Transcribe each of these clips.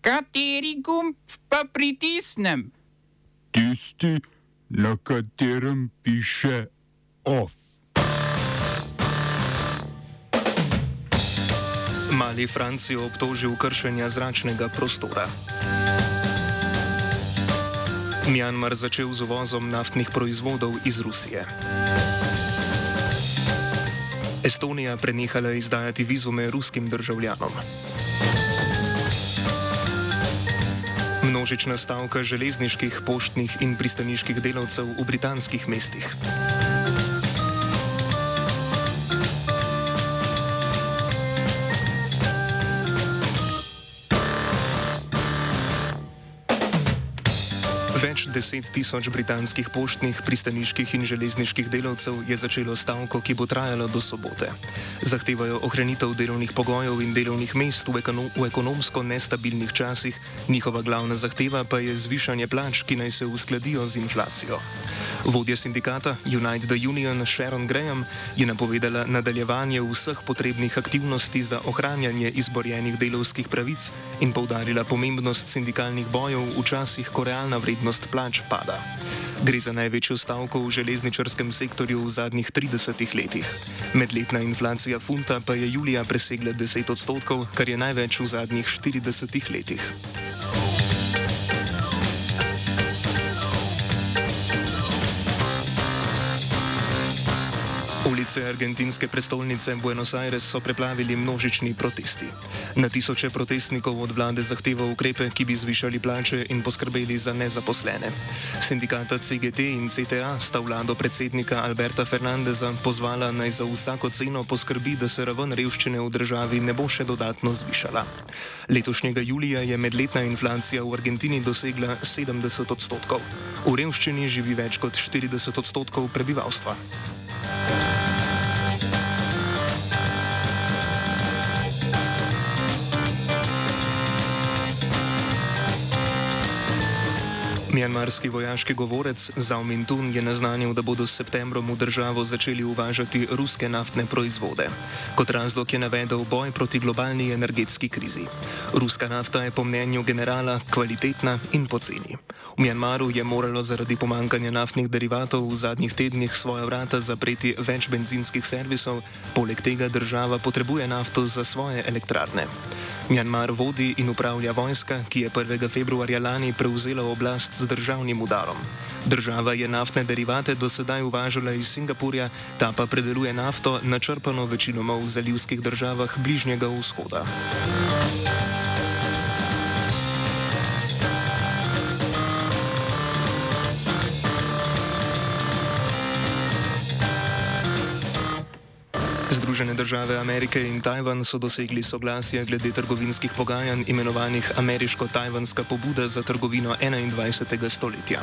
Kateri gumb pa pritisnem? Tisti, na katerem piše OF. Mali Francijo obtožil kršenja zračnega prostora. Mjanmar začel z uvozom naftnih proizvodov iz Rusije. Estonija prenehala izdajati vizume ruskim državljanom. Množična stavka železniških, poštnih in pristaniških delavcev v britanskih mestih. Več deset tisoč britanskih poštnih, pristaniških in železniških delavcev je začelo stavko, ki bo trajala do sobote. Zahtevajo ohranitev delovnih pogojev in delovnih mest v, ekonom v ekonomsko nestabilnih časih, njihova glavna zahteva pa je zvišanje plač, ki naj se uskladijo z inflacijo. Vodja sindikata United Union Sharon Graham je napovedala nadaljevanje vseh potrebnih aktivnosti za ohranjanje izborjenih delovskih pravic in povdarila pomembnost sindikalnih bojev v časih, ko realna vrednost plač pada. Gre za največjo stavko v železničarskem sektorju v zadnjih 30 letih. Medletna inflacija funta pa je julija presegla 10 odstotkov, kar je največ v zadnjih 40 letih. Ulice argentinske prestolnice Buenos Aires so preplavili množični protesti. Na tisoče protestnikov od vlade zahteva ukrepe, ki bi zvišali plače in poskrbeli za nezaposlene. Sindikata CGT in CTA sta vlado predsednika Alberta Fernandeza pozvala naj za vsako ceno poskrbi, da se raven revščine v državi ne bo še dodatno zvišala. Letošnjega julija je medletna inflacija v Argentini dosegla 70 odstotkov. V revščini živi več kot 40 odstotkov prebivalstva. Mjanmarski vojaški govorec Zhao Mintun je naznanil, da bodo s septembrom v državo začeli uvažati ruske naftne proizvode. Kot razlog je navedel boj proti globalni energetski krizi. Ruska nafta je po mnenju generala kvalitetna in poceni. V Mjanmaru je moralo zaradi pomankanja naftnih derivatov v zadnjih tednih svoja vrata zapreti več benzinskih servisov, poleg tega država potrebuje nafto za svoje elektrarne. Mjanmar vodi in upravlja vojska, ki je 1. februarja lani prevzela oblast z državnim udarom. Država je naftne derivate do sedaj uvažala iz Singapurja, ta pa predeluje nafto načrpano večinoma v zalivskih državah Bližnjega vzhoda. Združene države Amerike in Tajvan so dosegli soglasje glede trgovinskih pogajanj imenovanih Ameriško-Tajvanska pobuda za trgovino 21. stoletja.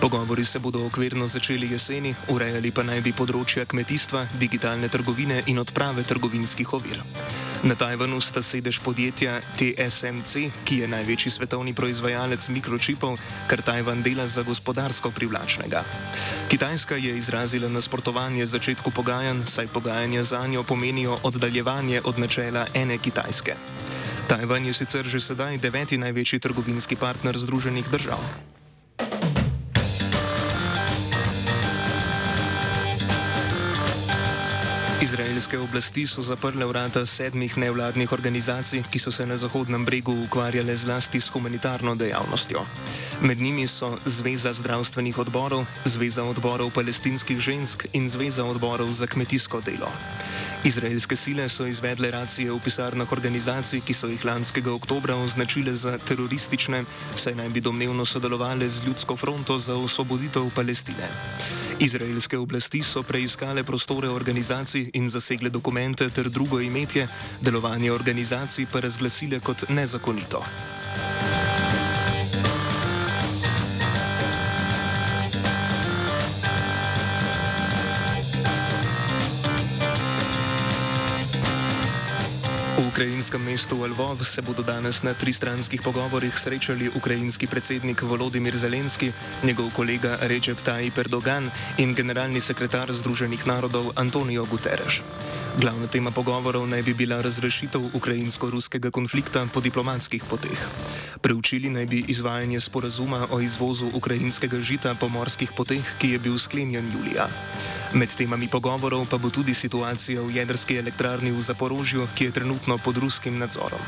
Pogovori se bodo okvirno začeli jeseni, urejali pa naj bi področja kmetijstva, digitalne trgovine in odprave trgovinskih ovir. Na Tajvanu sta sedež podjetja TSMC, ki je največji svetovni proizvajalec mikročipov, kar Tajvan dela za gospodarsko privlačnega. Kitajska je izrazila nasprotovanje začetku pogajanj, saj pogajanja za njo pomenijo oddaljevanje od načela ene Kitajske. Tajvan je sicer že sedaj deveti največji trgovinski partner Združenih držav. Izraelske oblasti so zaprle vrata sedmih nevladnih organizacij, ki so se na Zahodnem bregu ukvarjale zlasti s humanitarno dejavnostjo. Med njimi so Zveza zdravstvenih odborov, Zveza odborov palestinskih žensk in Zveza odborov za kmetijsko delo. Izraelske sile so izvedle racije v pisarnah organizacij, ki so jih lanskega oktobra označile za teroristične, saj naj bi domnevno sodelovali z ljudsko fronto za osvoboditev Palestine. Izraelske oblasti so preiskale prostore organizacij in zasegle dokumente ter drugo imetje, delovanje organizacij pa razglasile kot nezakonito. Ukrajinskem mestu Lvov se bodo danes na tristranskih pogovorih srečali ukrajinski predsednik Volodimir Zelenski, njegov kolega Recep Tayyip Erdogan in generalni sekretar Združenih narodov Antonijo Guterres. Glavna tema pogovorov naj bi bila razrešitev ukrajinsko-ruskega konflikta po diplomatskih poteh. Preučili naj bi izvajanje sporazuma o izvozu ukrajinskega žita po morskih poteh, ki je bil sklenjen julija. Med temami pogovorov pa bo tudi situacija v jedrski elektrarni v Zaporožju, ki je trenutno pod ruskim nadzorom.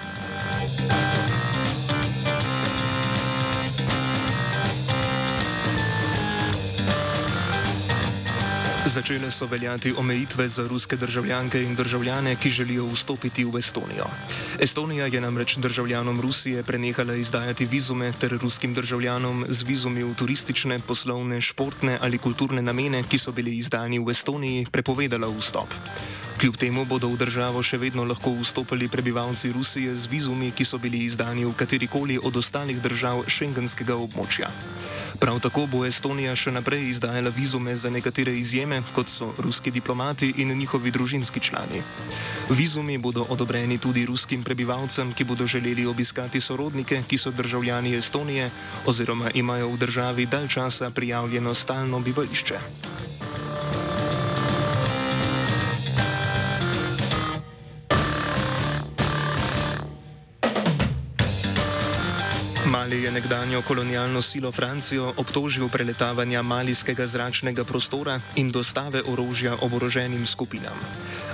Začele so veljati omejitve za ruske državljanke in državljane, ki želijo vstopiti v Estonijo. Estonija je namreč državljanom Rusije prenehala izdajati vizume ter ruskim državljanom z vizumi v turistične, poslovne, športne ali kulturne namene, ki so bili izdani v Estoniji, prepovedala vstop. Kljub temu bodo v državo še vedno lahko vstopili prebivalci Rusije z vizumi, ki so bili izdani v katerikoli od ostalih držav šengenskega območja. Prav tako bo Estonija še naprej izdajala vizume za nekatere izjeme, kot so ruski diplomati in njihovi družinski člani. Vizumi bodo odobreni tudi ruskim prebivalcem, ki bodo želeli obiskati sorodnike, ki so državljani Estonije oziroma imajo v državi dalj časa prijavljeno stalno bivališče. Je nekdanjo kolonialno silo Francijo obtožil preletavanja malijskega zračnega prostora in dostave orožja oboroženim skupinam.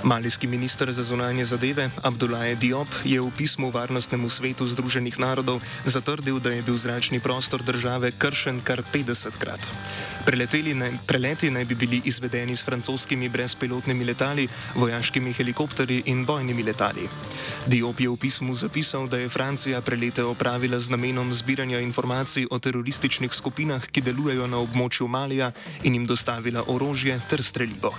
Malijski minister za zunanje zadeve Abdulaje Diop je v pismu Varnostnemu svetu Združenih narodov zatrdil, da je bil zračni prostor države kršen kar 50krat. Preleti naj bi bili izvedeni s francoskimi brezpilotnimi letali, vojaškimi helikopterji in bojnimi letali. Diop je v pismu zapisal, da je Francija prelete opravila z namenom zbiranja informacij o terorističnih skupinah, ki delujejo na območju Malija in jim dostavila orožje ter streljivo.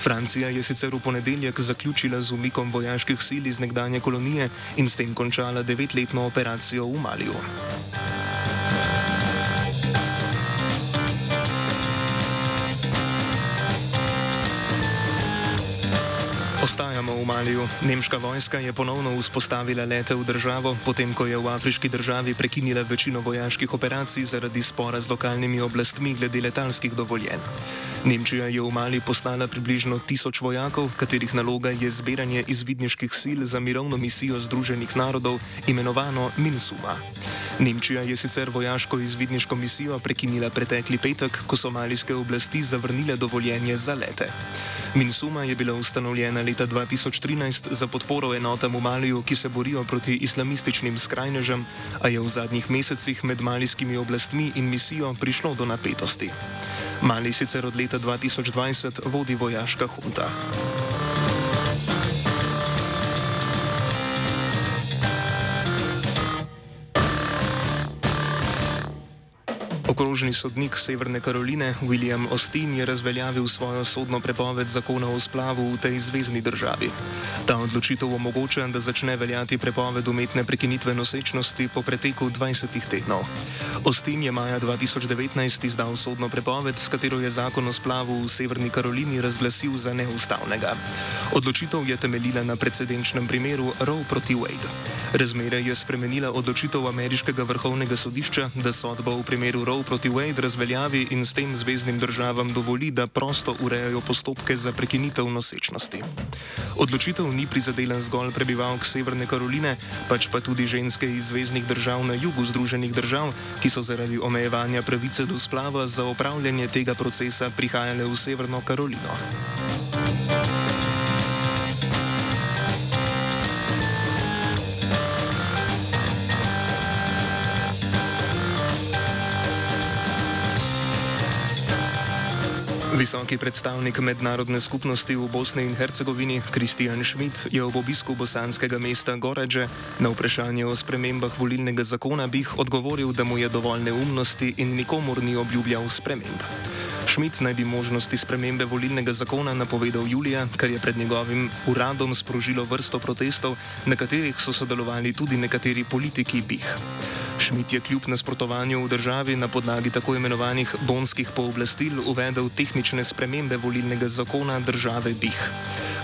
Francija je sicer v ponedeljek zaključila z umikom vojaških sil iz nekdanje kolonije in s tem končala devetletno operacijo v Maliju. Ostajamo v Maliju. Nemška vojska je ponovno vzpostavila lete v državo, potem ko je v afriški državi prekinila večino vojaških operacij zaradi spora z lokalnimi oblastmi glede letalskih dovoljenj. Nemčija je v Mali poslala približno tisoč vojakov, katerih naloga je zbiranje izvidniških sil za mirovno misijo Združenih narodov, imenovano MINSUMA. Nemčija je sicer vojaško izvidniško misijo prekinila pretekli petek, ko so malijske oblasti zavrnile dovoljenje za lete. Minsuma je bila ustanovljena leta 2013 za podporo enotam v Maliju, ki se borijo proti islamističnim skrajnežem, a je v zadnjih mesecih med malijskimi oblastmi in misijo prišlo do napetosti. Mali sicer od leta 2020 vodi vojaška hunta. Okrožni sodnik Severne Karoline William Austin je razveljavil svojo sodno prepoved zakona o splavu v tej zvezdni državi. Ta odločitev omogoča, da začne veljati prepoved umetne prekinitve nosečnosti po preteku 20 tednov. Austin je maja 2019 izdal sodno prepoved, s katero je zakon o splavu v Severni Karolini razglasil za neustavnega. Odločitev je temeljila na precedenčnem primeru Roe proti Wade. Razmere je spremenila odločitev ameriškega vrhovnega sodišča, da sodbo v primeru Roe proti Wade razveljavi in s tem zvezdnim državam dovoli, da prosto urejajo postopke za prekinitev nosečnosti. Odločitev ni prizadela zgolj prebivalk Severne Karoline, pač pa tudi ženske iz zvezdnih držav na jugu Združenih držav, ki so zaradi omejevanja pravice do splava za opravljanje tega procesa prihajale v Severno Karolino. Visoki predstavnik mednarodne skupnosti v Bosni in Hercegovini Kristjan Schmidt je ob obisku bosanskega mesta Goradže na vprašanje o spremembah volilnega zakona bih odgovoril, da mu je dovolj neumnosti in nikomor ni obljubljal sprememb. Schmidt naj bi možnosti spremembe volilnega zakona napovedal julija, kar je pred njegovim uradom sprožilo vrsto protestov, na katerih so sodelovali tudi nekateri politiki BIH. Šmit je kljub nasprotovanju v državi na podlagi tako imenovanih bonskih pooblastil uvedel tehnične spremembe volilnega zakona države BIH.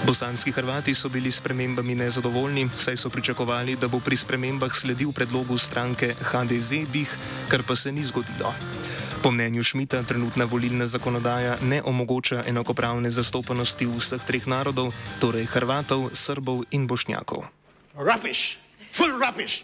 Bosanski Hrvati so bili s spremembami nezadovoljni, saj so pričakovali, da bo pri spremembah sledil predlogu stranke HDZ BIH, kar pa se ni zgodilo. Po mnenju Šmita trenutna volilna zakonodaja ne omogoča enakopravne zastopanosti vseh treh narodov, torej Hrvatov, Srbov in Bošnjakov. Rubbish, full rubbish.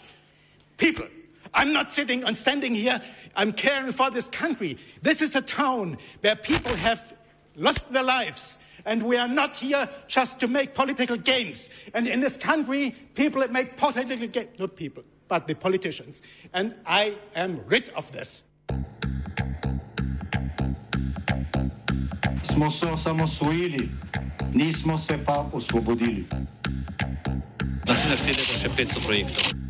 People, I'm not sitting and standing here, I'm caring for this country. This is a town where people have lost their lives. And we are not here just to make political games. And in this country, people make political games, not people, but the politicians. And I am rid of this. smo se osamosvojili, nismo se pa osvobodili. Naslednje število je še 500 projektov.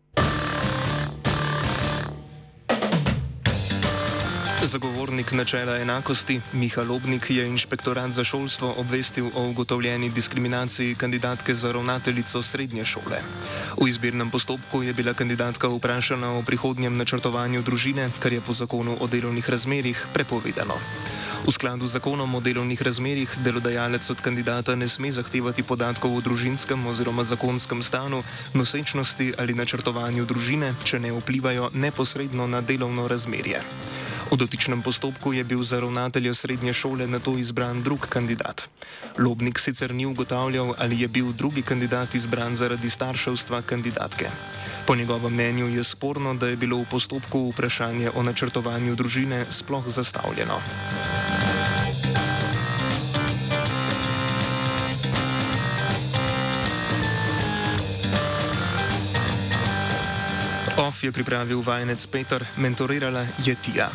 Zagovornik načela enakosti Miha Lobnik je inšpektorat za šolstvo obvestil o ugotovljeni diskriminaciji kandidatke za ravnateljico srednje šole. V izbirnem postopku je bila kandidatka vprašana o prihodnjem načrtovanju družine, kar je po zakonu o delovnih razmerjih prepovedano. V skladu z zakonom o delovnih razmerjih delodajalec od kandidata ne sme zahtevati podatkov o družinskem oziroma zakonskem stanu, nosečnosti ali načrtovanju družine, če ne vplivajo neposredno na delovno razmerje. V dotičnem postopku je bil za ravnatelja srednje šole na to izbran drug kandidat. Lobnik sicer ni ugotavljal, ali je bil drugi kandidat izbran zaradi starševstva kandidatke. Po njegovem mnenju je sporno, da je bilo v postopku vprašanje o načrtovanju družine sploh zastavljeno. OF je pripravil vajenec Peter, mentorirala je Tija.